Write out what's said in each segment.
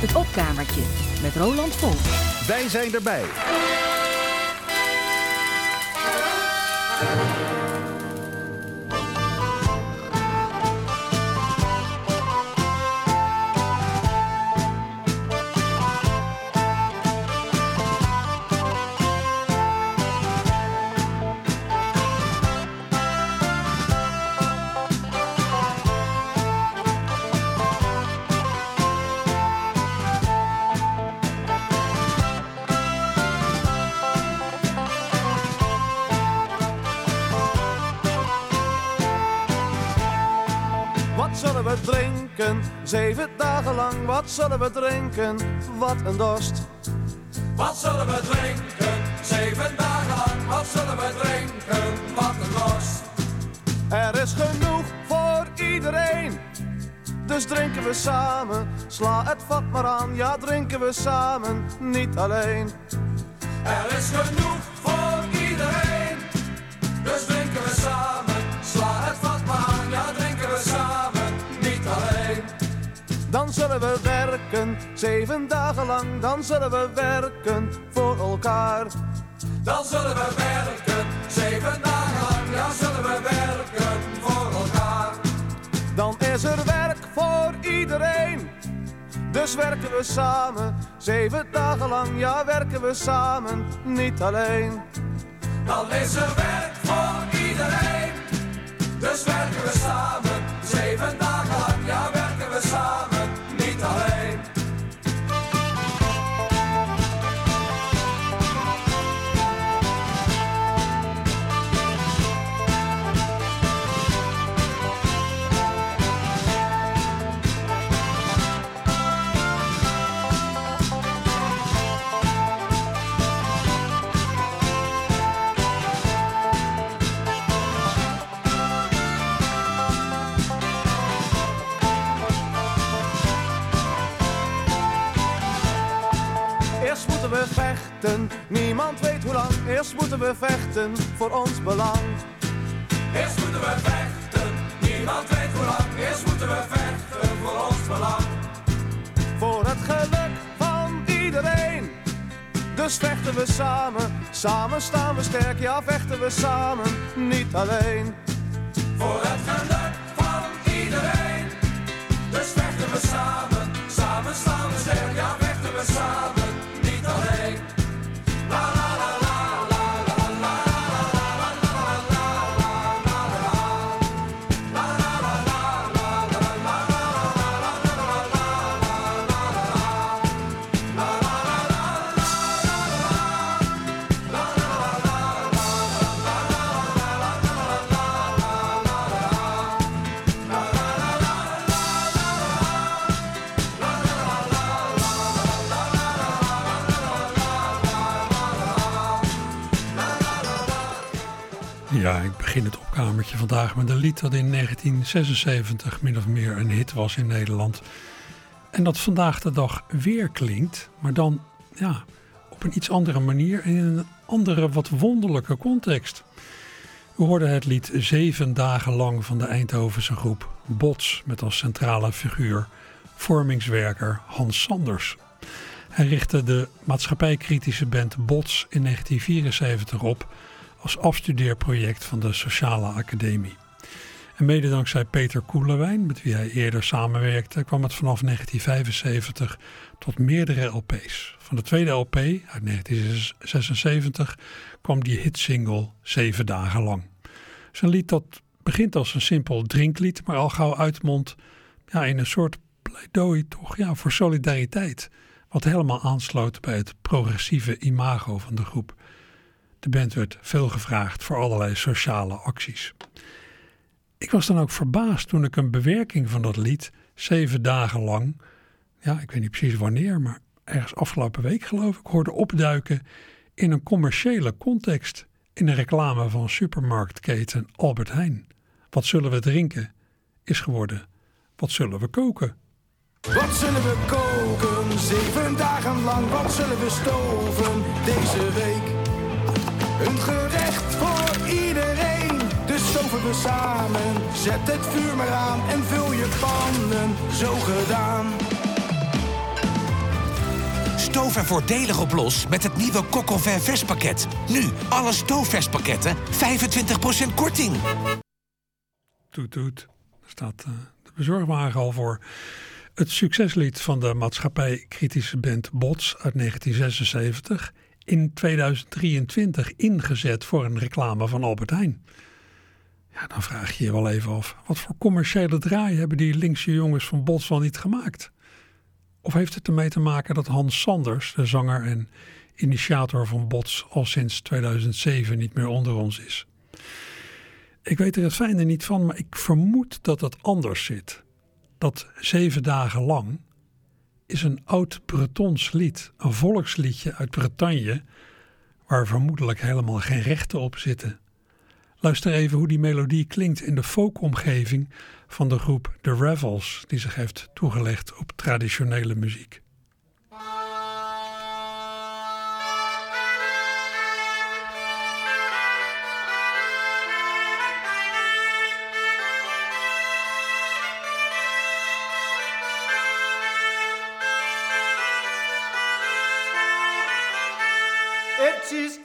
Het opkamertje met Roland Vol. Wij zijn erbij. Wat zullen we drinken? Wat een dorst. Wat zullen we drinken? Zeven dagen lang. Wat zullen we drinken? Wat een dorst. Er is genoeg voor iedereen. Dus drinken we samen, sla het vat maar aan. Ja, drinken we samen, niet alleen. Er is genoeg voor iedereen. Dan zullen we werken, zeven dagen lang. Dan zullen we werken voor elkaar. Dan zullen we werken. Zeven dagen lang. Ja, zullen we werken voor elkaar. Dan is er werk voor iedereen. Dus werken we samen, zeven dagen lang. Ja, werken we samen, niet alleen. Dan is er werk voor iedereen. Dus werken we samen. Zeven dagen lang. Ja, werken we samen. Niemand weet hoe lang. Eerst moeten we vechten voor ons belang. Eerst moeten we vechten, niemand weet hoe lang. Eerst moeten we vechten voor ons belang. Voor het geluk van iedereen. Dus vechten we samen, samen staan we sterk. Ja, vechten we samen, niet alleen. Voor het geluk begin het opkamertje vandaag met een lied dat in 1976 min of meer een hit was in Nederland. En dat vandaag de dag weer klinkt, maar dan ja, op een iets andere manier en in een andere, wat wonderlijke context. We hoorden het lied Zeven dagen lang van de Eindhovense groep Bots met als centrale figuur vormingswerker Hans Sanders. Hij richtte de maatschappijkritische band Bots in 1974 op als afstudeerproject van de Sociale Academie. En mede dankzij Peter Koelewijn, met wie hij eerder samenwerkte, kwam het vanaf 1975 tot meerdere LP's. Van de tweede LP uit 1976 kwam die hitsingle Zeven dagen lang. Zijn lied dat begint als een simpel drinklied, maar al gauw uitmondt ja, in een soort pleidooi toch, ja, voor solidariteit. Wat helemaal aansloot bij het progressieve imago van de groep. De band werd veel gevraagd voor allerlei sociale acties. Ik was dan ook verbaasd toen ik een bewerking van dat lied zeven dagen lang, ja, ik weet niet precies wanneer, maar ergens afgelopen week geloof ik, hoorde opduiken in een commerciële context in een reclame van supermarktketen Albert Heijn. Wat zullen we drinken is geworden, wat zullen we koken? Wat zullen we koken, zeven dagen lang, wat zullen we stoven deze week? Een gerecht voor iedereen, dus stoven we samen. Zet het vuur maar aan en vul je pannen, zo gedaan. stoof er voordelig op los met het nieuwe Cockle Verspakket. Nu, alle stoofverspakketten 25% korting. Toet toet. Er staat uh, de bezorgwagen al voor. Het succeslied van de maatschappij-kritische band Bots uit 1976. In 2023 ingezet voor een reclame van Albert Heijn. Ja, dan vraag je je wel even af. Wat voor commerciële draai hebben die linkse jongens van Bots wel niet gemaakt? Of heeft het ermee te maken dat Hans Sanders, de zanger en initiator van Bots, al sinds 2007 niet meer onder ons is? Ik weet er het fijne niet van, maar ik vermoed dat het anders zit. Dat zeven dagen lang is een oud Bretons lied, een volksliedje uit Bretagne, waar vermoedelijk helemaal geen rechten op zitten. Luister even hoe die melodie klinkt in de folkomgeving van de groep The Revels, die zich heeft toegelegd op traditionele muziek.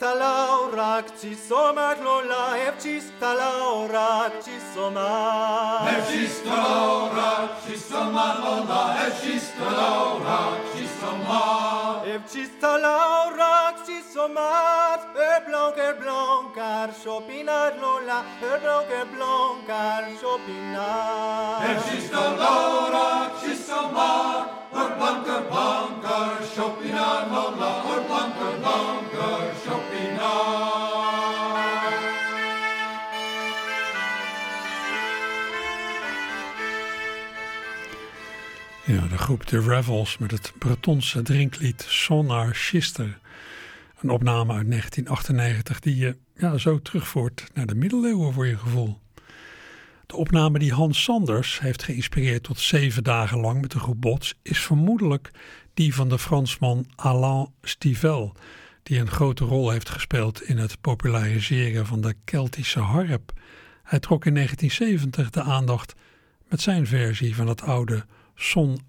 laura, ci somat lola, evcista laura, ci somat. Evcista laura, ci somat lola, evcista laura, ci somat. Evcista laura, ci somat, e blanc, e blanc, car chopinar lola, e blanc, e blanc, car chopinar. Evcista laura, ci somat, or blanc, blanc, car chopinar lola, or blanc, blanc, car chopinar. Ja, de groep The Revels met het Bretonse drinklied Sonar Schister. Een opname uit 1998 die je ja, zo terugvoert naar de middeleeuwen voor je gevoel. De opname die Hans Sanders heeft geïnspireerd tot zeven dagen lang met de groep Bots is vermoedelijk die van de Fransman Alain Stivel, die een grote rol heeft gespeeld in het populariseren van de Keltische harp. Hij trok in 1970 de aandacht met zijn versie van het oude Son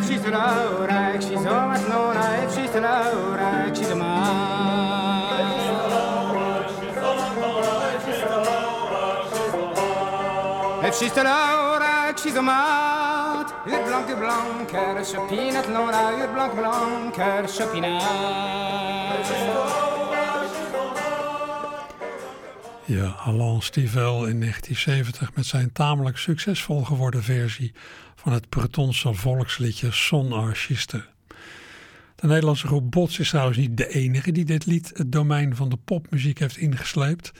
Archister. Schiste Laura, schiste maat. Uur blanke blanker, chopinat Laura, uur blanke blanker, chopinat. Ja, Alain Stivel in 1970 met zijn tamelijk succesvol geworden versie van het Bretonse volksliedje Son Archiste. De Nederlandse groep Bots is trouwens niet de enige die dit lied het domein van de popmuziek heeft ingesleept.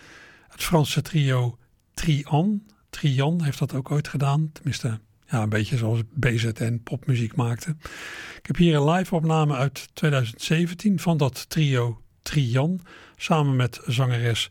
Het Franse trio Trian Trian heeft dat ook ooit gedaan. Tenminste, ja, een beetje zoals BZN popmuziek maakte. Ik heb hier een live opname uit 2017 van dat trio Trian. Samen met zangeres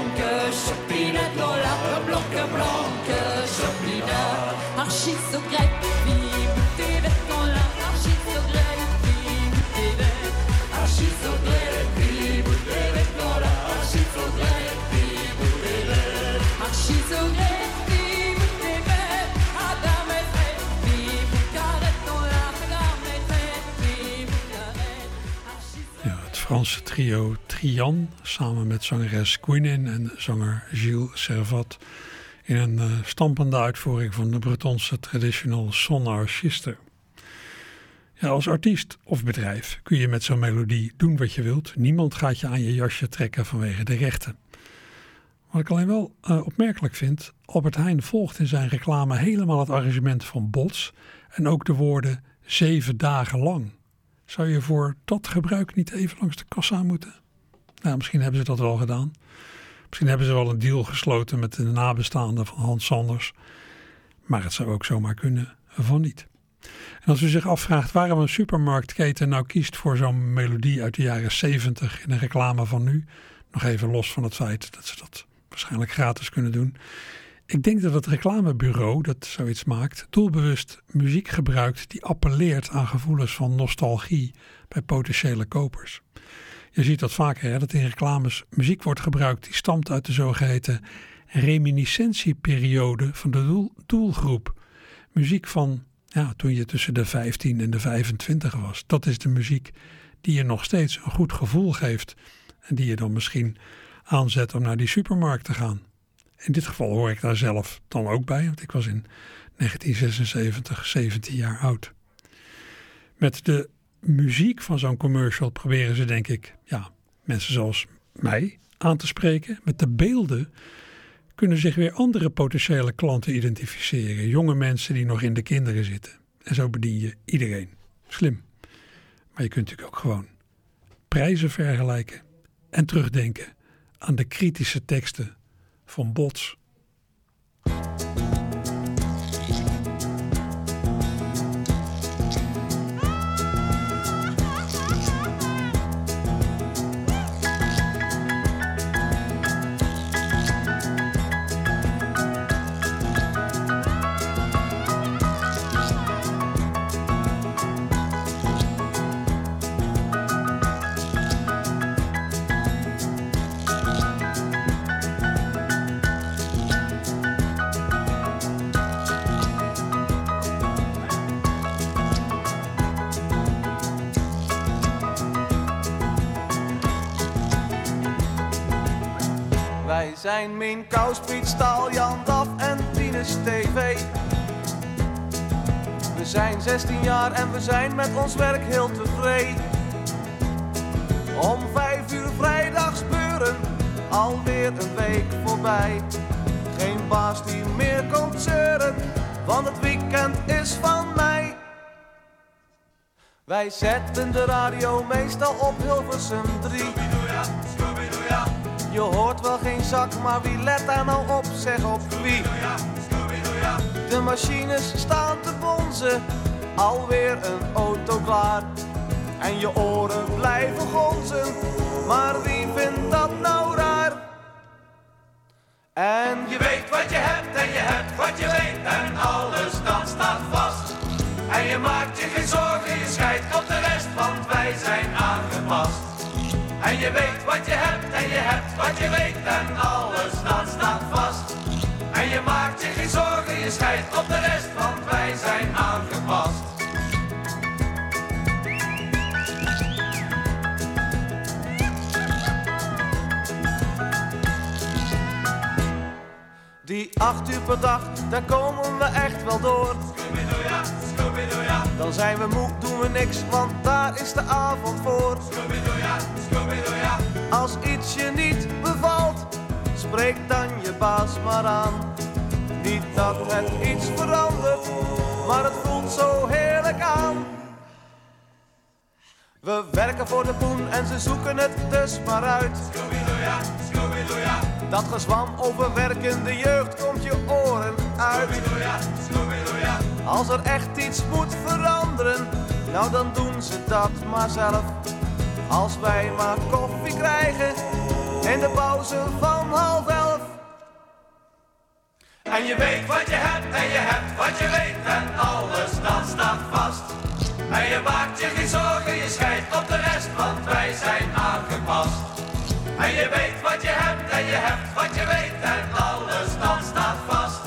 Franse trio Trian samen met zangeres Quinin en zanger Gilles Servat in een uh, stampende uitvoering van de Bretonse traditional Son Archiste. Ja, als artiest of bedrijf kun je met zo'n melodie doen wat je wilt. Niemand gaat je aan je jasje trekken vanwege de rechten. Wat ik alleen wel eh, opmerkelijk vind, Albert Heijn volgt in zijn reclame helemaal het arrangement van Bots en ook de woorden zeven dagen lang. Zou je voor dat gebruik niet even langs de kassa moeten? Nou, misschien hebben ze dat wel gedaan. Misschien hebben ze wel een deal gesloten met de nabestaanden van Hans Sanders. Maar het zou ook zomaar kunnen van niet. En als u zich afvraagt waarom een supermarktketen nou kiest voor zo'n melodie uit de jaren 70 in een reclame van nu, nog even los van het feit dat ze dat waarschijnlijk gratis kunnen doen. Ik denk dat het reclamebureau dat zoiets maakt, doelbewust muziek gebruikt die appelleert aan gevoelens van nostalgie bij potentiële kopers. Je ziet dat vaker, hè, dat in reclames muziek wordt gebruikt die stamt uit de zogeheten reminiscentieperiode van de doel, doelgroep. Muziek van ja, toen je tussen de 15 en de 25 was. Dat is de muziek die je nog steeds een goed gevoel geeft en die je dan misschien aanzet om naar die supermarkt te gaan. In dit geval hoor ik daar zelf dan ook bij, want ik was in 1976 17 jaar oud. Met de muziek van zo'n commercial proberen ze, denk ik, ja, mensen zoals mij aan te spreken. Met de beelden kunnen zich weer andere potentiële klanten identificeren. Jonge mensen die nog in de kinderen zitten. En zo bedien je iedereen. Slim. Maar je kunt natuurlijk ook gewoon prijzen vergelijken en terugdenken aan de kritische teksten van Bots. Piet Staal, Jan Daf en Tinus TV. We zijn 16 jaar en we zijn met ons werk heel tevreden. Om vijf uur vrijdags beuren, alweer een week voorbij. Geen baas die meer komt zeuren, want het weekend is van mij. Wij zetten de radio meestal op Hilversum 3. Je hoort wel geen zak, maar wie let daar nou op? Zeg op wie. De machines staan te bonzen, alweer een auto klaar. En je oren blijven gonzen, maar wie vindt dat nou raar? En je weet wat je hebt en je hebt wat je weet en alles dan staat vast. En je maakt je geen zorgen, je scheidt op de rest, want wij zijn aangepast. En je weet en je hebt wat je weet en alles dat staat vast. En je maakt je geen zorgen, je scheidt op de rest, want wij zijn aangepast. Die acht uur per dag, daar komen we echt wel door. Dan zijn we moe, doen we niks, want daar is de avond voor. Als iets je niet bevalt, spreek dan je baas maar aan. Niet dat het iets verandert, maar het voelt zo heerlijk aan. We werken voor de poen en ze zoeken het dus maar uit. Dat gezwam over werkende jeugd komt je oren uit. Als er echt iets moet veranderen, nou dan doen ze dat maar zelf. Als wij maar koffie krijgen in de pauze van half elf. En je weet wat je hebt en je hebt wat je weet en alles dat staat vast. En je maakt je geen zorgen, je scheidt op de rest, want wij zijn aangepast. En je weet wat je hebt en je hebt wat je weet en alles dat staat vast.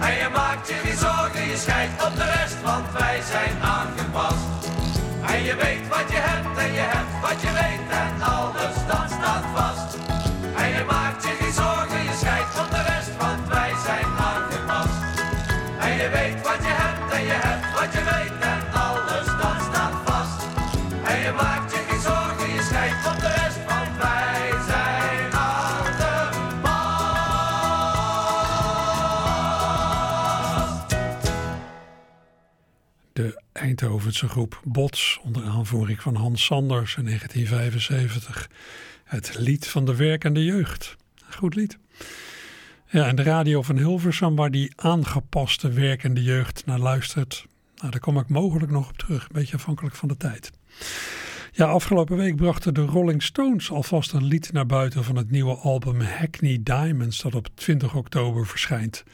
En je maakt je geen zorgen, je scheidt op de rest, want wij zijn aangepast. En je weet wat je hebt en je hebt wat je weet en alles Eindhovense groep Bots onder aanvoering van Hans Sanders in 1975. Het lied van de werkende jeugd. Goed lied. Ja, en de radio van Hilversum, waar die aangepaste werkende jeugd naar luistert. Nou, daar kom ik mogelijk nog op terug, een beetje afhankelijk van de tijd. Ja, afgelopen week brachten de Rolling Stones alvast een lied naar buiten van het nieuwe album Hackney Diamonds, dat op 20 oktober verschijnt.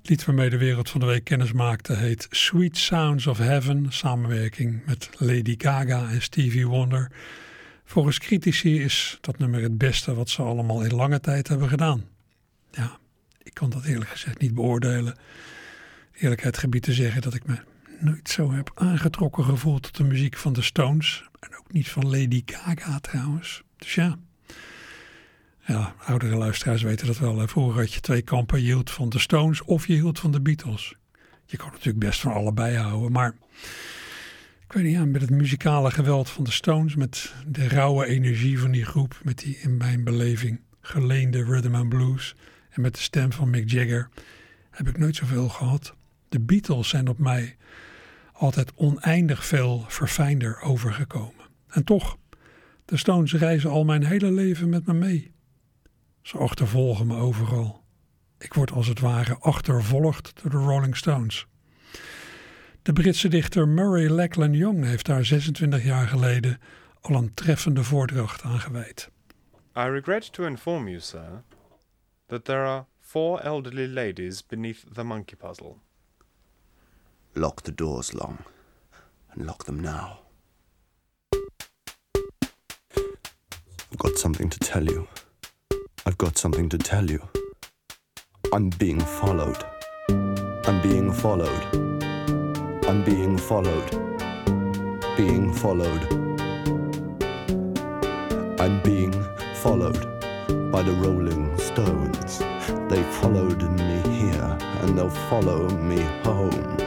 Het lied waarmee de wereld van de week kennis maakte heet Sweet Sounds of Heaven, samenwerking met Lady Gaga en Stevie Wonder. Volgens critici is dat nummer het beste wat ze allemaal in lange tijd hebben gedaan. Ja, ik kan dat eerlijk gezegd niet beoordelen. Eerlijkheid gebied te zeggen dat ik me nooit zo heb aangetrokken gevoeld tot de muziek van de Stones. En ook niet van Lady Gaga trouwens. Dus ja. Ja, oudere luisteraars weten dat wel. Vroeger had je twee kampen. Je hield van de Stones of je hield van de Beatles. Je kon natuurlijk best van allebei houden. Maar ik weet niet, ja, met het muzikale geweld van de Stones. Met de rauwe energie van die groep. Met die in mijn beleving geleende rhythm and blues. En met de stem van Mick Jagger. Heb ik nooit zoveel gehad. De Beatles zijn op mij altijd oneindig veel verfijnder overgekomen. En toch, de Stones reizen al mijn hele leven met me mee. Ze achtervolgen me overal. Ik word als het ware achtervolgd door de Rolling Stones. De Britse dichter Murray Lachlan Young heeft daar 26 jaar geleden al een treffende voordracht aan gewijd. I regret to inform you, sir, that there are four elderly ladies beneath the monkey puzzle. Lock the doors long, and lock them now. I've got something to tell you. I've got something to tell you. I'm being followed. I'm being followed. I'm being followed. Being followed. I'm being followed by the Rolling Stones. They followed me here and they'll follow me home.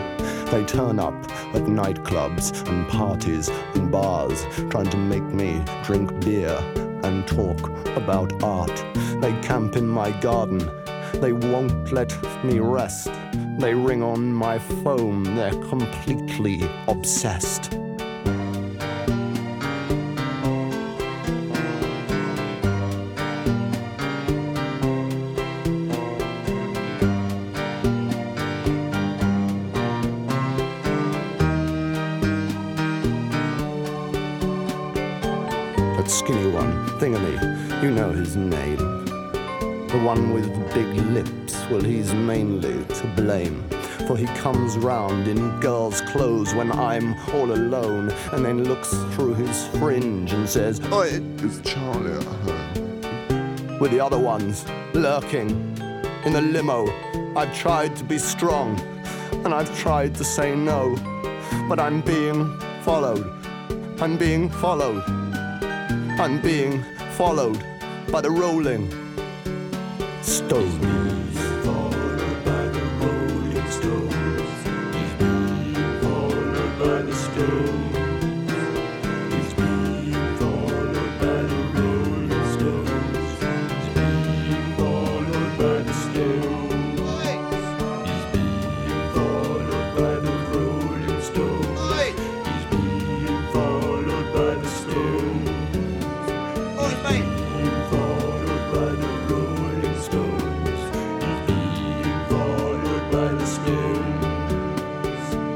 They turn up at nightclubs and parties and bars, trying to make me drink beer and talk about art. They camp in my garden. They won't let me rest. They ring on my phone. They're completely obsessed. Name. The one with big lips, well, he's mainly to blame. For he comes round in girl's clothes when I'm all alone, and then looks through his fringe and says, Oi, is Charlie at home? With the other ones lurking in the limo, I've tried to be strong, and I've tried to say no, but I'm being followed. I'm being followed. I'm being followed by the rolling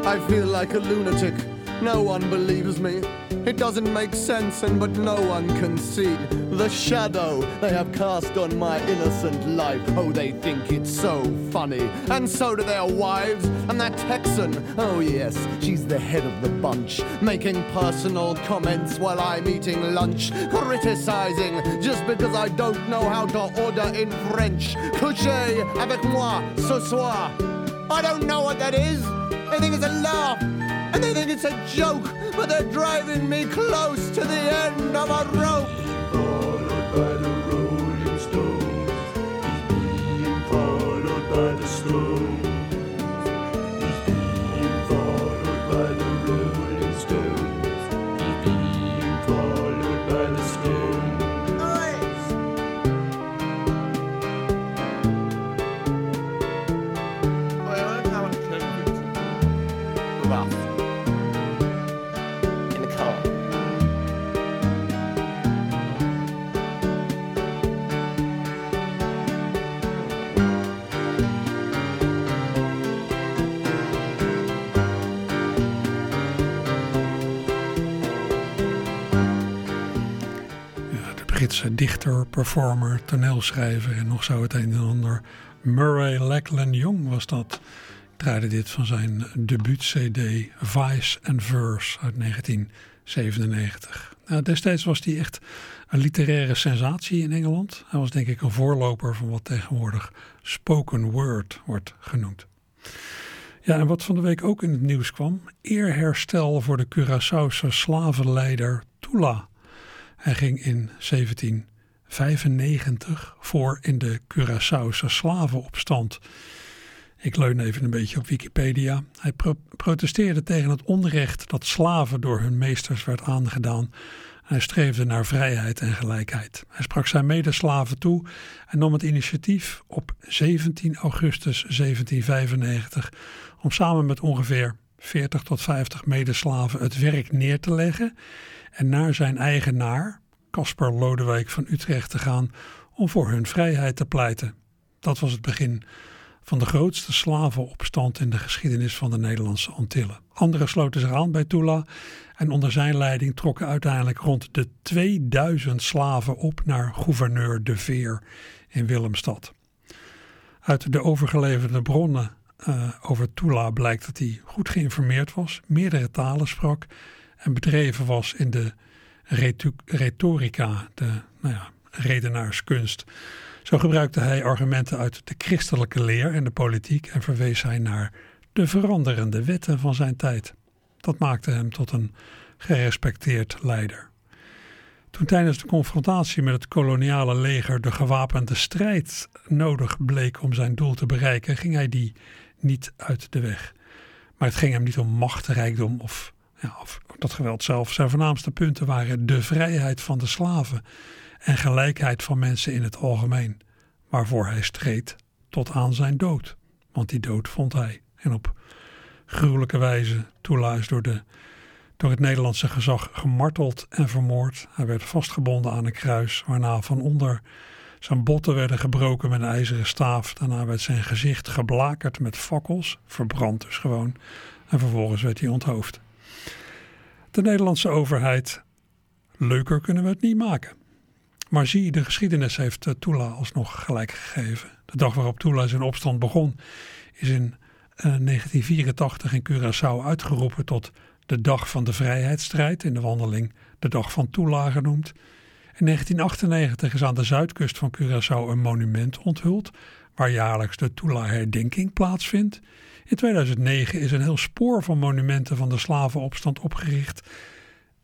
I feel like a lunatic. No one believes me. It doesn't make sense, and but no one can see the shadow they have cast on my innocent life. Oh, they think it's so funny, and so do their wives. And that Texan, oh yes, she's the head of the bunch, making personal comments while I'm eating lunch, criticizing just because I don't know how to order in French. Couchez avec moi ce soir. I don't know what that is. They think it's a laugh, and they think it's a joke, but they're driving me close to the end of a rope. Dichter, performer, toneelschrijver en nog zo het een en ander. Murray Lackland Young was dat. Ik draaide dit van zijn debuut-cd Vice and Verse uit 1997. Nou, destijds was hij echt een literaire sensatie in Engeland. Hij was denk ik een voorloper van wat tegenwoordig spoken word wordt genoemd. Ja, en wat van de week ook in het nieuws kwam: eerherstel voor de Curaçaose slavenleider Tula. Hij ging in 1795 voor in de Curaçaose slavenopstand. Ik leun even een beetje op Wikipedia. Hij protesteerde tegen het onrecht dat slaven door hun meesters werd aangedaan. Hij streefde naar vrijheid en gelijkheid. Hij sprak zijn medeslaven toe en nam het initiatief op 17 augustus 1795 om samen met ongeveer 40 tot 50 medeslaven het werk neer te leggen en naar zijn eigenaar, Caspar Lodewijk van Utrecht, te gaan om voor hun vrijheid te pleiten. Dat was het begin van de grootste slavenopstand in de geschiedenis van de Nederlandse Antillen. Anderen sloten zich aan bij Tula en onder zijn leiding trokken uiteindelijk rond de 2000 slaven op naar gouverneur De Veer in Willemstad. Uit de overgeleverde bronnen uh, over Tula blijkt dat hij goed geïnformeerd was, meerdere talen sprak en bedreven was in de retorica, de nou ja, redenaarskunst. Zo gebruikte hij argumenten uit de christelijke leer en de politiek en verwees hij naar de veranderende wetten van zijn tijd. Dat maakte hem tot een gerespecteerd leider. Toen tijdens de confrontatie met het koloniale leger de gewapende strijd nodig bleek om zijn doel te bereiken, ging hij die niet uit de weg. Maar het ging hem niet om macht, rijkdom of, ja, of dat geweld zelf. Zijn voornaamste punten waren de vrijheid van de slaven en gelijkheid van mensen in het algemeen, waarvoor hij streed tot aan zijn dood. Want die dood vond hij en op gruwelijke wijze toeluist door, door het Nederlandse gezag gemarteld en vermoord. Hij werd vastgebonden aan een kruis, waarna van onder zijn botten werden gebroken met een ijzeren staaf. Daarna werd zijn gezicht geblakerd met fakkels, verbrand dus gewoon. En vervolgens werd hij onthoofd. De Nederlandse overheid, leuker kunnen we het niet maken. Maar zie, de geschiedenis heeft eh, Tula alsnog gelijk gegeven. De dag waarop Tula zijn opstand begon, is in 1984 eh, in Curaçao uitgeroepen tot de Dag van de Vrijheidsstrijd, in de wandeling de Dag van Tula genoemd. In 1998 is aan de zuidkust van Curaçao een monument onthuld, waar jaarlijks de Tula-herdenking plaatsvindt. In 2009 is een heel spoor van monumenten van de slavenopstand opgericht.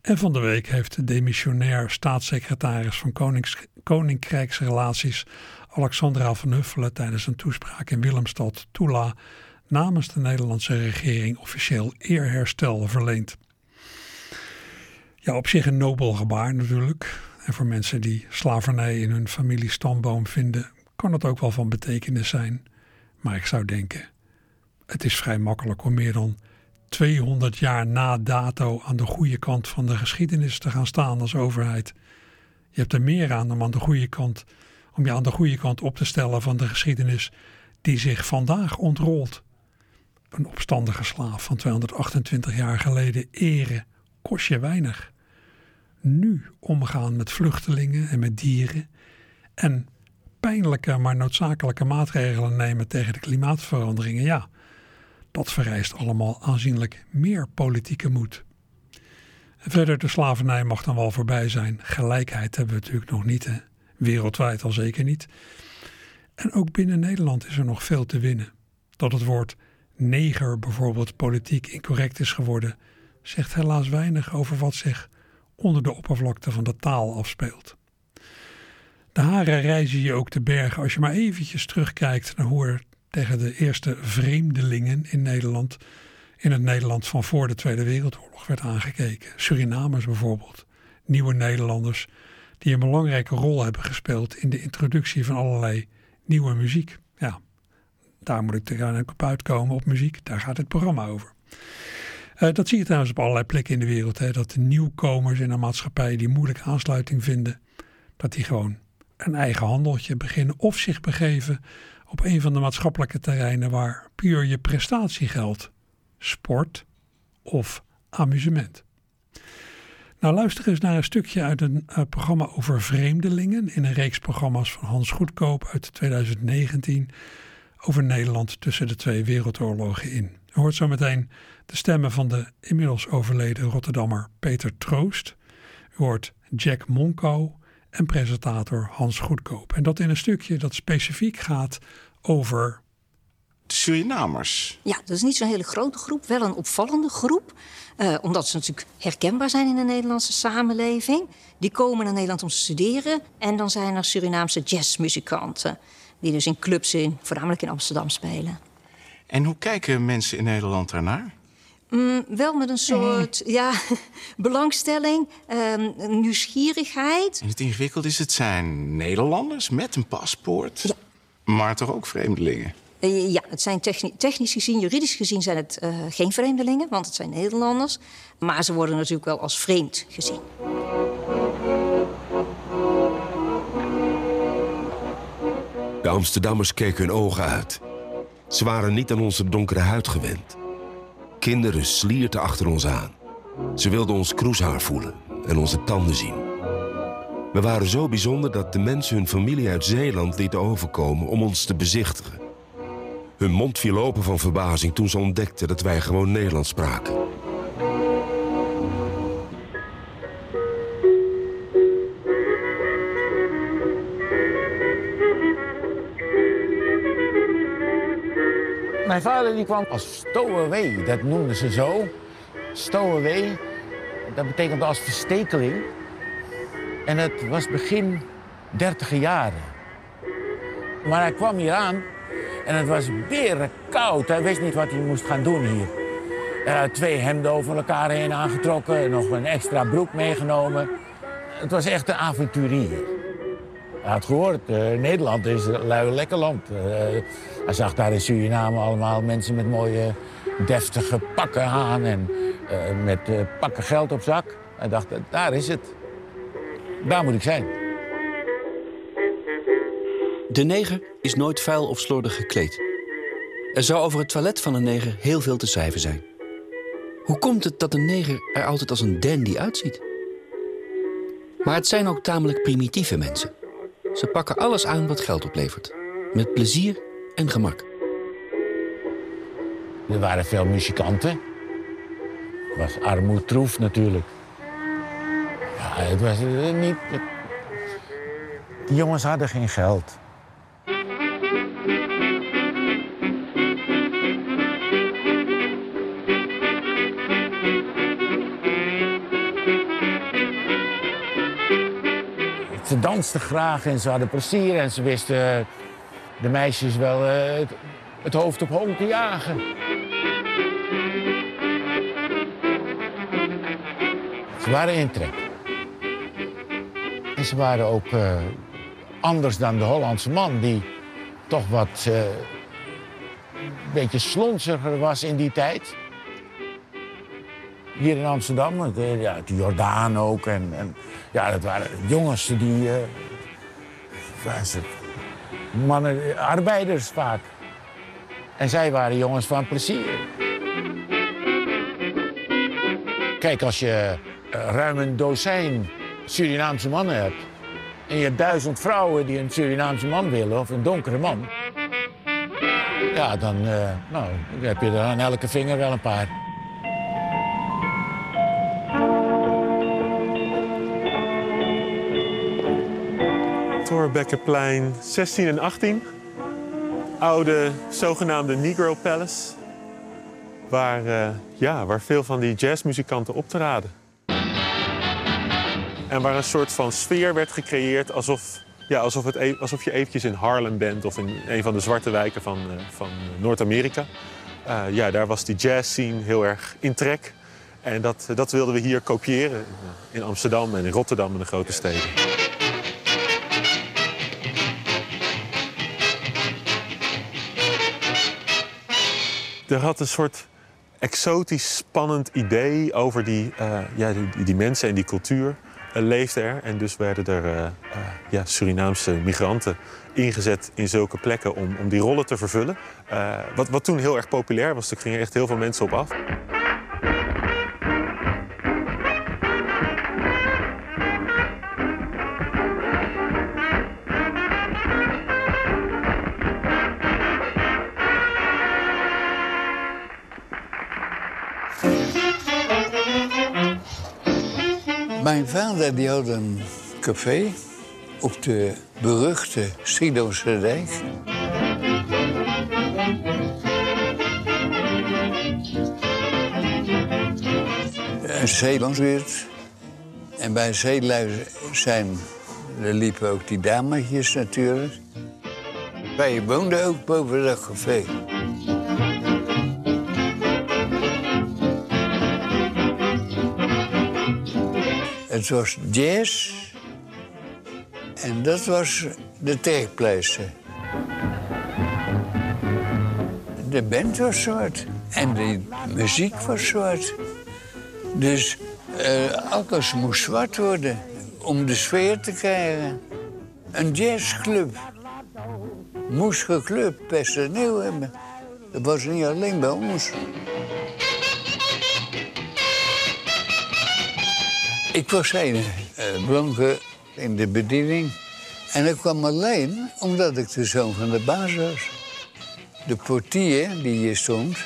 En van de week heeft de demissionair staatssecretaris van Konings, Koninkrijksrelaties Alexandra van Huffelen tijdens een toespraak in Willemstad Tula namens de Nederlandse regering officieel eerherstel verleend. Ja, op zich een nobel gebaar natuurlijk. En voor mensen die slavernij in hun familiestamboom vinden, kan het ook wel van betekenis zijn. Maar ik zou denken, het is vrij makkelijk om meer dan 200 jaar na dato aan de goede kant van de geschiedenis te gaan staan als overheid. Je hebt er meer aan om aan de goede kant, om je aan de goede kant op te stellen van de geschiedenis die zich vandaag ontrolt. Een opstandige slaaf van 228 jaar geleden eren kost je weinig nu omgaan met vluchtelingen en met dieren en pijnlijke maar noodzakelijke maatregelen nemen tegen de klimaatveranderingen, ja, dat vereist allemaal aanzienlijk meer politieke moed. verder, de slavernij mag dan wel voorbij zijn. Gelijkheid hebben we natuurlijk nog niet, wereldwijd al zeker niet. En ook binnen Nederland is er nog veel te winnen. Dat het woord neger bijvoorbeeld politiek incorrect is geworden, zegt helaas weinig over wat zich onder de oppervlakte van de taal afspeelt. De haren reizen je ook te bergen als je maar eventjes terugkijkt naar hoe er tegen de eerste vreemdelingen in Nederland, in het Nederland van voor de Tweede Wereldoorlog werd aangekeken. Surinamers bijvoorbeeld, nieuwe Nederlanders die een belangrijke rol hebben gespeeld in de introductie van allerlei nieuwe muziek. Ja, daar moet ik er op uitkomen op muziek, daar gaat het programma over. Uh, dat zie je trouwens op allerlei plekken in de wereld. Hè, dat de nieuwkomers in een maatschappij die moeilijk aansluiting vinden, dat die gewoon een eigen handeltje beginnen of zich begeven op een van de maatschappelijke terreinen waar puur je prestatie geldt. Sport of amusement. Nou, luister eens naar een stukje uit een eh, programma over vreemdelingen in een reeks programma's van Hans Goedkoop uit 2019 over Nederland tussen de twee wereldoorlogen in. U hoort zo meteen de stemmen van de inmiddels overleden Rotterdammer Peter Troost. U hoort Jack Monko en presentator Hans Goedkoop. En dat in een stukje dat specifiek gaat over de Surinamers. Ja, dat is niet zo'n hele grote groep, wel een opvallende groep. Uh, omdat ze natuurlijk herkenbaar zijn in de Nederlandse samenleving. Die komen naar Nederland om te studeren. En dan zijn er Surinaamse jazzmuzikanten. Die dus in clubs, in, voornamelijk in Amsterdam, spelen. En hoe kijken mensen in Nederland daarnaar? Mm, wel met een soort ja, belangstelling, um, nieuwsgierigheid. En het ingewikkeld is, het zijn Nederlanders met een paspoort. Ja. Maar toch ook vreemdelingen? Uh, ja, het zijn techni technisch gezien, juridisch gezien zijn het uh, geen vreemdelingen, want het zijn Nederlanders. Maar ze worden natuurlijk wel als vreemd gezien. De Amsterdammers keken hun ogen uit. Ze waren niet aan onze donkere huid gewend. Kinderen slierten achter ons aan. Ze wilden ons kroeshaar voelen en onze tanden zien. We waren zo bijzonder dat de mensen hun familie uit Zeeland lieten overkomen om ons te bezichtigen. Hun mond viel open van verbazing toen ze ontdekten dat wij gewoon Nederlands spraken. Mijn vader die kwam als stowaway, dat noemden ze zo. Stowaway, dat betekent als verstekeling. En het was begin dertiger jaren. Maar hij kwam hier aan en het was koud. Hij wist niet wat hij moest gaan doen hier. Hij had twee hemden over elkaar heen aangetrokken en nog een extra broek meegenomen. Het was echt een avonturier. Hij had gehoord, uh, Nederland is een lui lekker land. Uh, hij zag daar in Suriname allemaal mensen met mooie deftige pakken aan en met pakken geld op zak. Hij dacht, daar is het. Daar moet ik zijn. De neger is nooit vuil of slordig gekleed. Er zou over het toilet van een neger heel veel te schrijven zijn. Hoe komt het dat een neger er altijd als een dandy uitziet? Maar het zijn ook tamelijk primitieve mensen. Ze pakken alles aan wat geld oplevert. Met plezier en gemak. Er waren veel muzikanten. Het was armoedtroef natuurlijk. Ja, het was niet... Die jongens hadden geen geld. Ze dansten graag en ze hadden plezier en ze wisten de meisjes wel uh, het, hoofd op hoog te jagen. Ze waren in trek. En ze waren ook uh, anders dan de Hollandse man, die toch wat uh, een beetje slonziger was in die tijd. Hier in Amsterdam, de, ja, de Jordaan ook. En, en, ja, dat waren jongens die. Uh, mannen, arbeiders vaak. En zij waren jongens van plezier. Kijk, als je ruim een dozijn Surinaamse mannen hebt... en je hebt duizend vrouwen die een Surinaamse man willen, of een donkere man... ja, dan, nou, dan heb je er aan elke vinger wel een paar. Torbekkenplein 16 en 18. Oude zogenaamde Negro Palace. Waar, uh, ja, waar veel van die jazzmuzikanten optraden. En waar een soort van sfeer werd gecreëerd alsof, ja, alsof, het, e-, alsof je eventjes in Harlem bent of in een van de zwarte wijken van, uh, van Noord-Amerika. Uh, ja, daar was die jazz scene heel erg in trek. En dat, dat wilden we hier kopiëren in Amsterdam en in Rotterdam en de grote steden. Er had een soort exotisch spannend idee over die, uh, ja, die, mensen en die cultuur uh, leefde er. En dus werden er uh, ja, Surinaamse migranten ingezet in zulke plekken om, om die rollen te vervullen. wat, wat toen heel erg populair was, er gingen echt heel veel mensen op af. Die had een café op de beruchte Schiedamse dijk. Een zeelandsweert. En bij zeelui zijn, er liepen ook die dametjes natuurlijk. Wij woonden ook boven dat café. Het was jazz. En dat was de trekpleister. De band was zwart. En de muziek was zwart. Dus eh, alles moest zwart worden om de sfeer te krijgen. Een jazzclub moest gekleurd personeel hebben. Dat was niet alleen bij ons. Ik was een uh, blanke in de bediening. En ik kwam alleen omdat ik de zoon van de baas was. De portier die hier stond,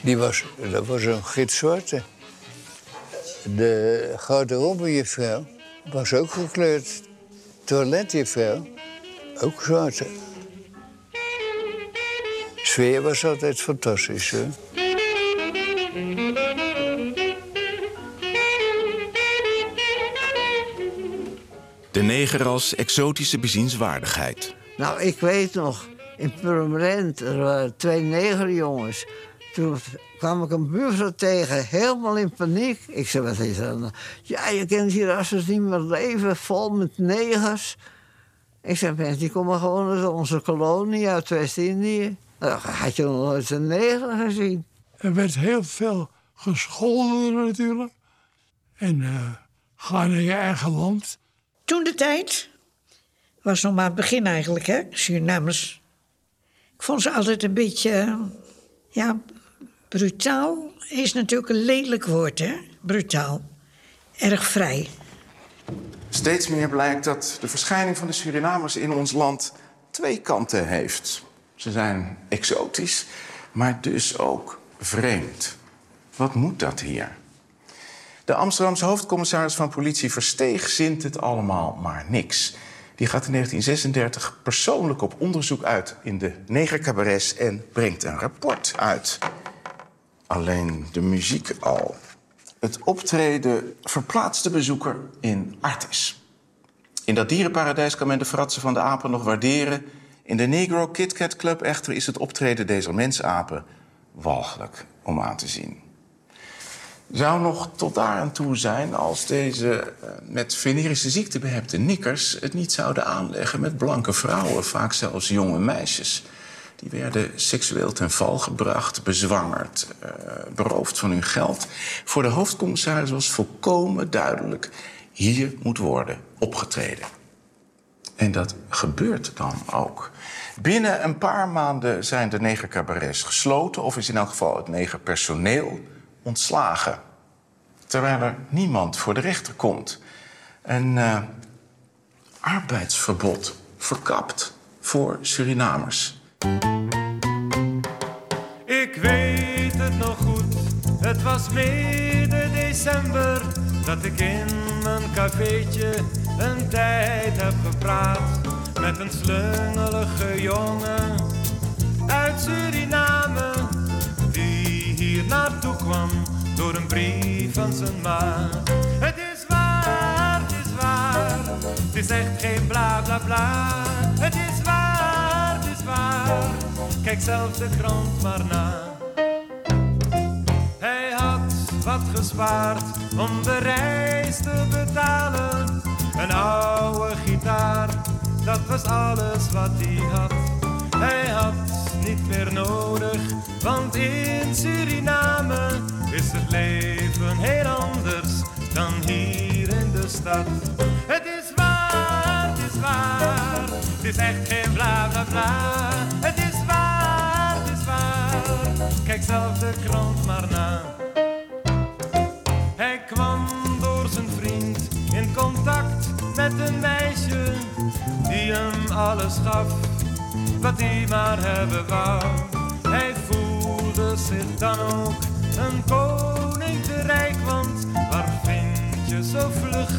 die was, dat was een gitzwarte. De garderobejuffrouw was ook gekleurd. Toiletjuffrouw, ook zwart. Sfeer was altijd fantastisch. Neger als exotische bezienswaardigheid. Nou, ik weet nog, in Purmerend, er waren twee negerjongens. Toen kwam ik een buurvrouw tegen, helemaal in paniek. Ik zei, wat is er dan? Ja, je kent hier als het niet meer leven, vol met negers. Ik zei, mensen, die komen gewoon uit onze kolonie uit West-Indië. Nou, Had je nog nooit een neger gezien? Er werd heel veel gescholden natuurlijk. En eh, ga naar je eigen land. Toen de tijd was nog maar het begin eigenlijk, hè, Surinamers. Ik vond ze altijd een beetje, ja, brutaal is natuurlijk een lelijk woord, hè? Brutaal. Erg vrij. Steeds meer blijkt dat de verschijning van de Surinamers in ons land twee kanten heeft. Ze zijn exotisch, maar dus ook vreemd. Wat moet dat hier? De Amsterdamse hoofdcommissaris van politie Versteeg zint het allemaal maar niks. Die gaat in 1936 persoonlijk op onderzoek uit in de negercabarets en brengt een rapport uit. Alleen de muziek al. Het optreden verplaatst de bezoeker in Artis. In dat dierenparadijs kan men de fratsen van de apen nog waarderen. In de Negro Kit Kat Club echter is het optreden deze mensapen walgelijk om aan te zien. Zou nog tot daar aan toe zijn als deze eh, met venerische ziekte behepte nikkers het niet zouden aanleggen met blanke vrouwen, vaak zelfs jonge meisjes. Die werden seksueel ten val gebracht, bezwangerd, uh, beroofd van hun geld. Voor de hoofdcommissaris was volkomen duidelijk: hier moet worden opgetreden. En dat gebeurt dan ook. Binnen een paar maanden zijn de negercabarets gesloten, of is in elk geval het negerpersoneel ontslagen. Terwijl er niemand voor de rechter komt. Een uh, arbeidsverbod verkapt voor Surinamers. Ik weet het nog goed, het was midden december dat ik in mijn cafeetje een tijd heb gepraat met een slungelige jongen uit Suriname naartoe kwam door een brief van zijn maat. Het is waar, het is waar, het is echt geen bla bla bla. Het is waar, het is waar, kijk zelf de grond maar na. Hij had wat gespaard om de reis te betalen. Een oude gitaar, dat was alles wat hij had. Hij had niet meer nodig, want in Suriname is het leven heel anders dan hier in de stad. Het is waar, het is waar, het is echt geen bla bla bla. Het is waar, het is waar, kijk zelf de krant maar na. Hij kwam door zijn vriend in contact met een meisje die hem alles gaf wat hij maar hebben wou. Hij voelde zich dan ook een koning te rijk, want waar vind je zo vlug,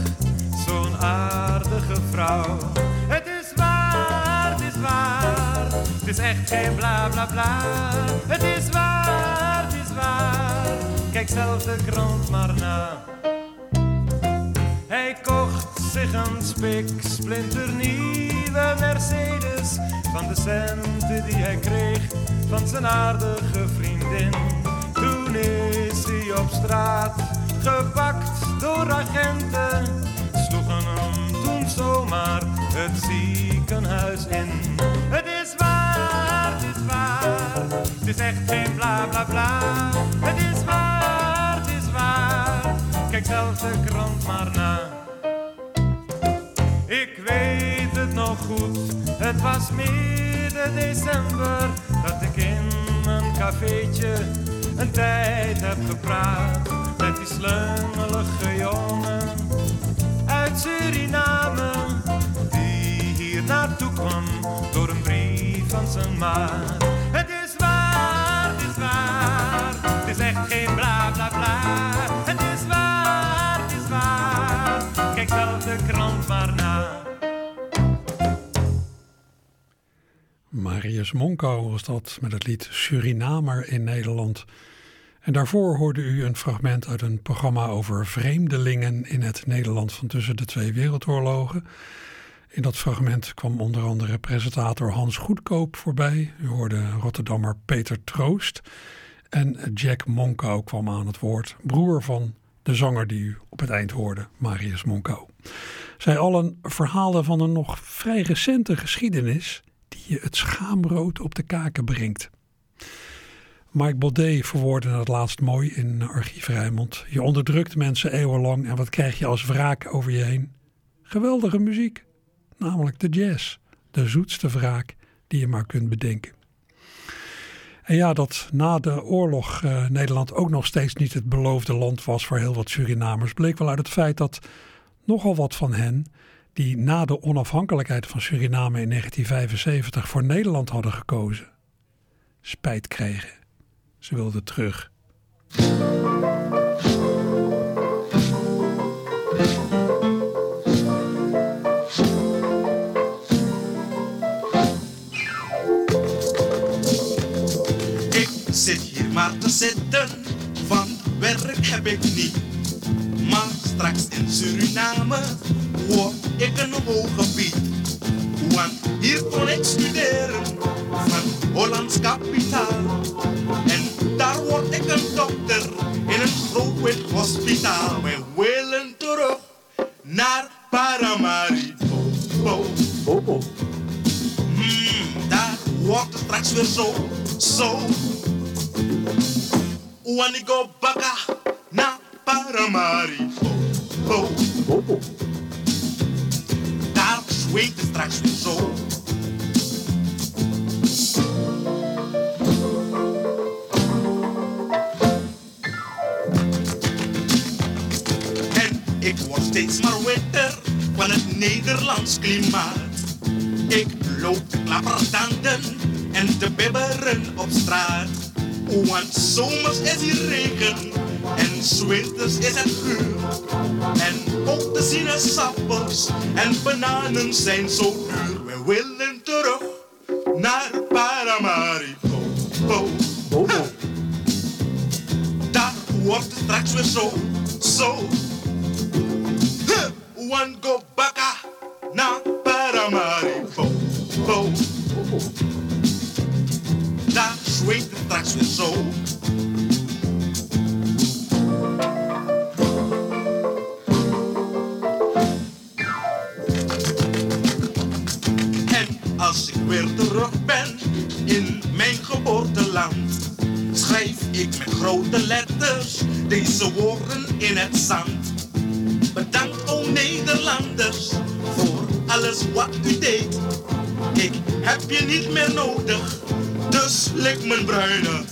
zo'n aardige vrouw. Het is waar, het is waar, het is echt geen bla bla bla. Het is waar, het is waar, kijk zelf de krant maar na. Hij kocht zich een spik, splinternieuwe Mercedes van de centen die hij kreeg van zijn aardige vriendin. Toen is hij op straat gepakt door agenten, sloegen hem toen zomaar het ziekenhuis in. Het is waar, het is waar, het is echt geen bla bla bla. Het is waar, het is waar, kijk zelf de krant maar na. Ik weet goed, het was midden december dat ik in een cafeetje een tijd heb gepraat met die slungelige jongen uit Suriname die hier naartoe kwam door een brief van zijn maat. Het is waar, het is waar, het is echt geen bla bla bla. Marius Monko was dat met het lied Surinamer in Nederland. En daarvoor hoorde u een fragment uit een programma over vreemdelingen in het Nederland van tussen de twee wereldoorlogen. In dat fragment kwam onder andere presentator Hans Goedkoop voorbij. U hoorde Rotterdammer Peter Troost. En Jack Monko kwam aan het woord, broer van de zanger die u op het eind hoorde, Marius Monko. Zij allen verhalen van een nog vrij recente geschiedenis je het schaamrood op de kaken brengt. Mike Baudet verwoordde het laatst mooi in Archief Rijnmond. Je onderdrukt mensen eeuwenlang en wat krijg je als wraak over je heen? Geweldige muziek, namelijk de jazz. De zoetste wraak die je maar kunt bedenken. En ja, dat na de oorlog eh, Nederland ook nog steeds niet het beloofde land was voor heel wat Surinamers, bleek wel uit het feit dat nogal wat van hen, die na de onafhankelijkheid van Suriname in 1975 voor Nederland hadden gekozen, spijt kregen. Ze wilden terug. Ik zit hier maar te zitten, bananen zijn zo duur. We willen terug naar Paramaribo. Bo, bo, bo. Daar wordt het straks weer zo, zo. Huh. One go baka naar Paramaribo. Bo, Daar zweet het straks weer weer terug ben in mijn geboorteland, schrijf ik met grote letters deze woorden in het zand. Bedankt, o Nederlanders, voor alles wat u deed. Ik heb je niet meer nodig, dus lik mijn bruine.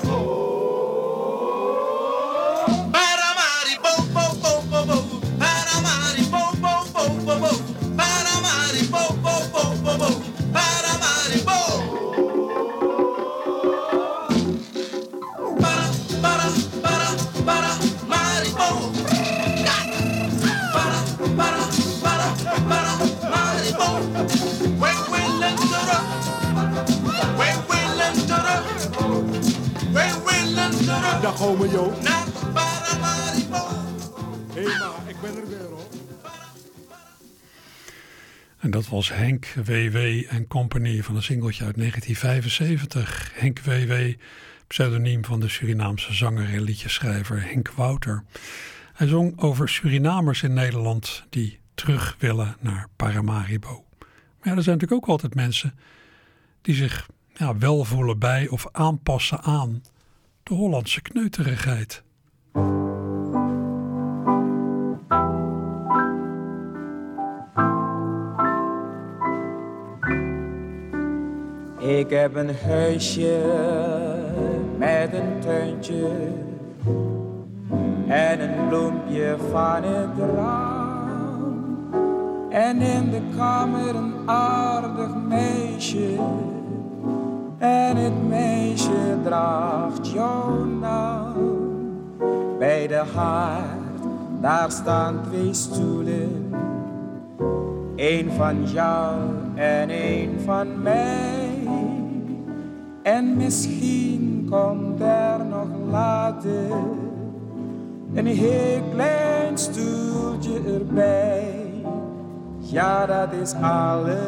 Was Henk WW en Company van een singeltje uit 1975. Henk WW, pseudoniem van de Surinaamse zanger en liedjeschrijver Henk Wouter. Hij zong over Surinamers in Nederland die terug willen naar Paramaribo. Maar er zijn natuurlijk ook altijd mensen die zich ja, wel voelen bij of aanpassen aan de Hollandse kneuterigheid. Ik heb een huisje met een tuintje en een bloempje van het raam. En in de kamer een aardig meisje. En het meisje draagt jouw naam. Bij de haard, daar staan twee stoelen. Eén van jou en één van mij. En misschien komt er nog later een heel klein stoeltje erbij. Ja, dat is alles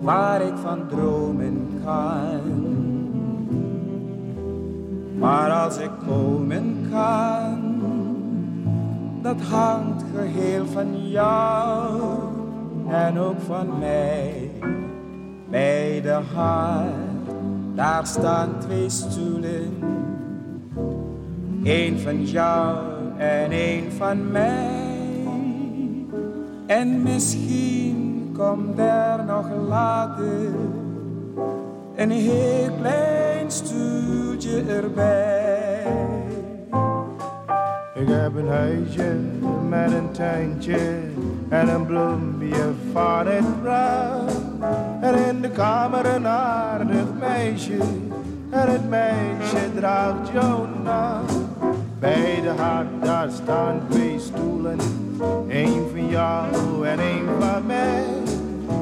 waar ik van dromen kan. Maar als ik komen kan, dat hangt geheel van jou en ook van mij. Bij de haard, daar staan twee stoelen. Eén van jou en één van mij. En misschien komt er nog later een heel klein stoeltje erbij. Ik heb een huisje met een tuintje en een bloempje van het bruin. En in de kamer een aardig meisje en het meisje draagt jouw. Bij de hart daar staan twee stoelen, één van jou en één van mij.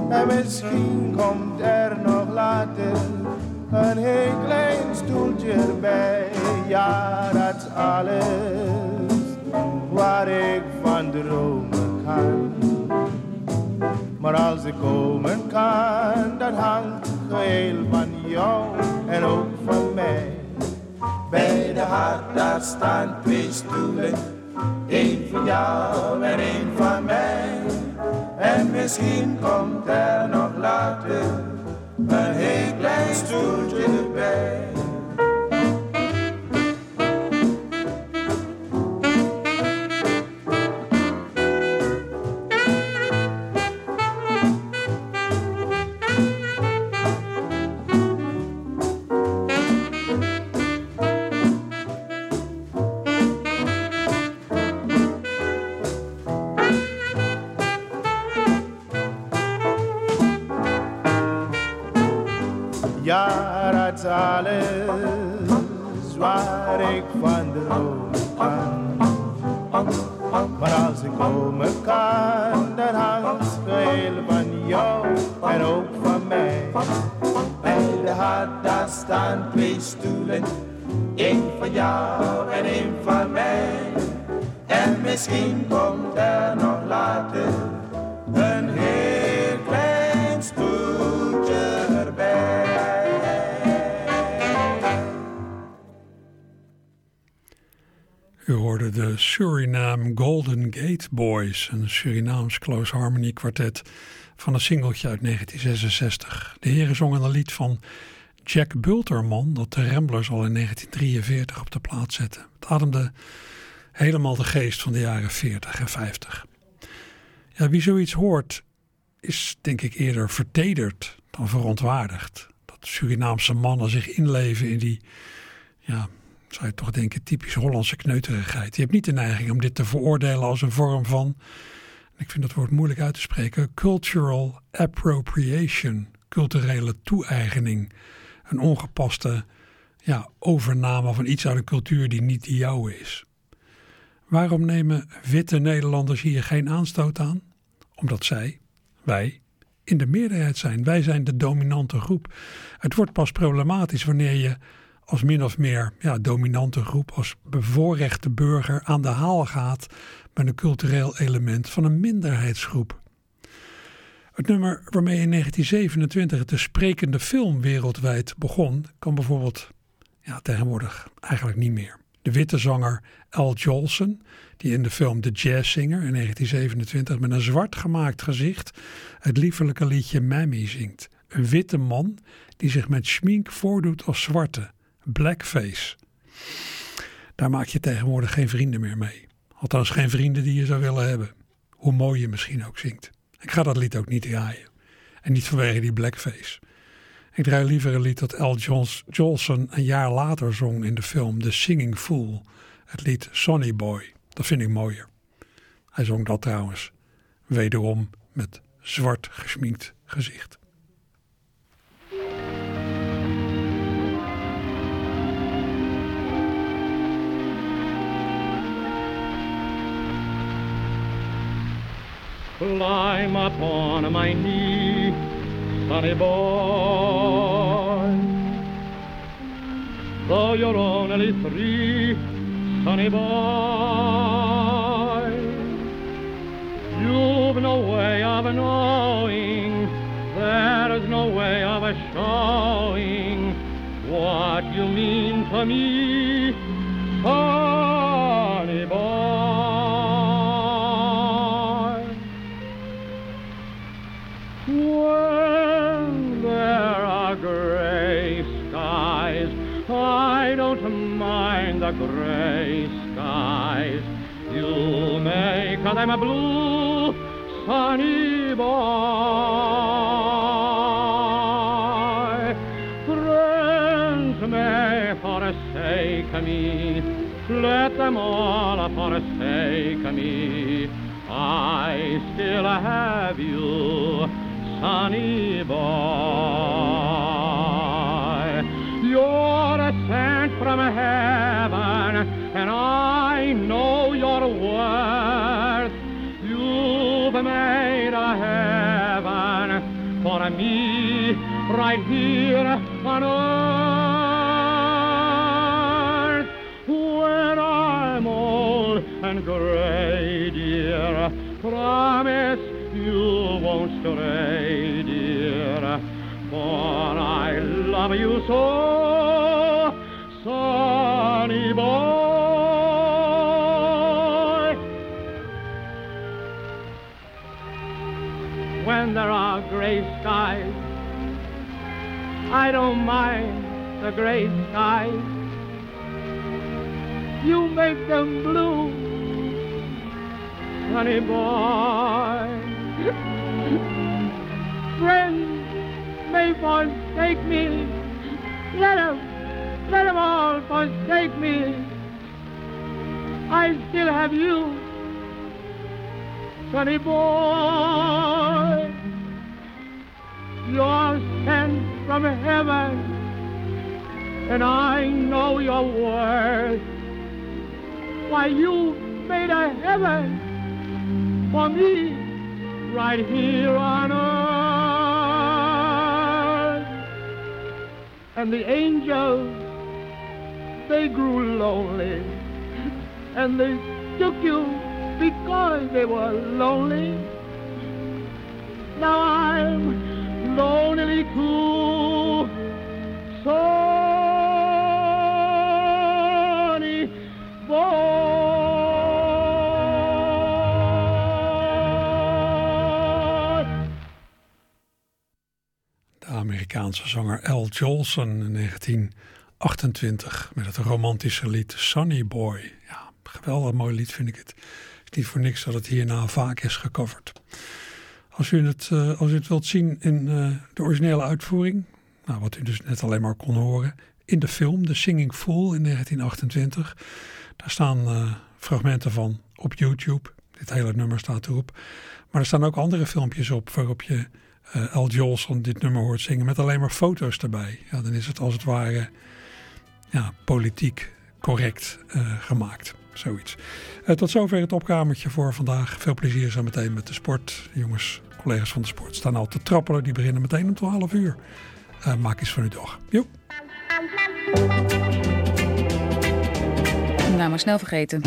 En misschien komt er nog later een heel klein stoeltje erbij. Ja, dat is alles waar ik van dromen kan. Maar als ik komen kan, dat hangt geheel van jou en ook van mij. Bij de hart daar staan twee stoelen, één van jou en één van mij. En misschien komt er nog later een heel klein stoeltje erbij. Kan, dan hangt geheel van jou en ook van mij. Bij de hart daar staan twee stoelen, één van jou en één van mij. En misschien komt er nog later de Suriname Golden Gate Boys, een Surinaams close harmony kwartet van een singeltje uit 1966. De heren zongen een lied van Jack Bulterman dat de Ramblers al in 1943 op de plaat zette. Het ademde helemaal de geest van de jaren 40 en 50. Ja, wie zoiets hoort is denk ik eerder vertederd dan verontwaardigd. Dat Surinaamse mannen zich inleven in die ja, zou je toch denken, typisch Hollandse kneuterigheid. Je hebt niet de neiging om dit te veroordelen als een vorm van, ik vind dat woord moeilijk uit te spreken, cultural appropriation, culturele toe-eigening. Een ongepaste ja, overname van iets uit een cultuur die niet die jouwe is. Waarom nemen witte Nederlanders hier geen aanstoot aan? Omdat zij, wij, in de meerderheid zijn. Wij zijn de dominante groep. Het wordt pas problematisch wanneer je als min of meer ja, dominante groep, als bevoorrechte burger aan de haal gaat met een cultureel element van een minderheidsgroep. Het nummer waarmee in 1927 de sprekende film wereldwijd begon, kan bijvoorbeeld ja, tegenwoordig eigenlijk niet meer. De witte zanger Al Jolson, die in de film The Jazz Singer in 1927 met een zwart gemaakt gezicht het liefelijke liedje Mammy zingt. Een witte man die zich met schmink voordoet als zwarte, blackface. Daar maak je tegenwoordig geen vrienden meer mee. Althans geen vrienden die je zou willen hebben. Hoe mooi je misschien ook zingt. Ik ga dat lied ook niet draaien. En niet vanwege die blackface. Ik draai liever een lied dat Al Jolson een jaar later zong in de film The Singing Fool. Het lied Sonny Boy. Dat vind ik mooier. Hij zong dat trouwens. Wederom met zwart gesminkt gezicht. Climb upon my knee, sonny boy. Though you're only three, sonny boy, you've no way of knowing, there's no way of showing what you mean to me, sonny mind the gray skies. You make them a blue, sunny boy. Friends may forsake me, let them all forsake me. I still have you sunny boy. Right here on earth. When I'm old and gray, dear, promise you won't stray, dear, for I love you so, gray skies. You make them blue, sonny boy. Friends may forsake me. Let them, let them all forsake me. I still have you, sonny boy. You're sent from heaven, and I know your worth. Why, you made a heaven for me right here on earth. And the angels, they grew lonely, and they took you because they were lonely. Now I'm lonely too. Sonny Amerikaanse zanger Al Jolson in 1928 met het romantische lied Sunny Boy. Ja, geweldig mooi lied vind ik het. Het is niet voor niks dat het hierna vaak is gecoverd. Als u het, uh, als u het wilt zien in uh, de originele uitvoering, nou, wat u dus net alleen maar kon horen, in de film The Singing Fool in 1928. Daar staan uh, fragmenten van op YouTube. Dit hele nummer staat erop. Maar er staan ook andere filmpjes op waarop je uh, Al Jolson dit nummer hoort zingen met alleen maar foto's erbij. Ja, dan is het als het ware ja, politiek correct uh, gemaakt. Zoiets. Uh, tot zover het opkamertje voor vandaag. Veel plezier zo meteen met de sport. Jongens, collega's van de sport staan al te trappelen. Die beginnen meteen om 12 uur. Maak eens van uw dag. Jo. Nou, maar snel vergeten.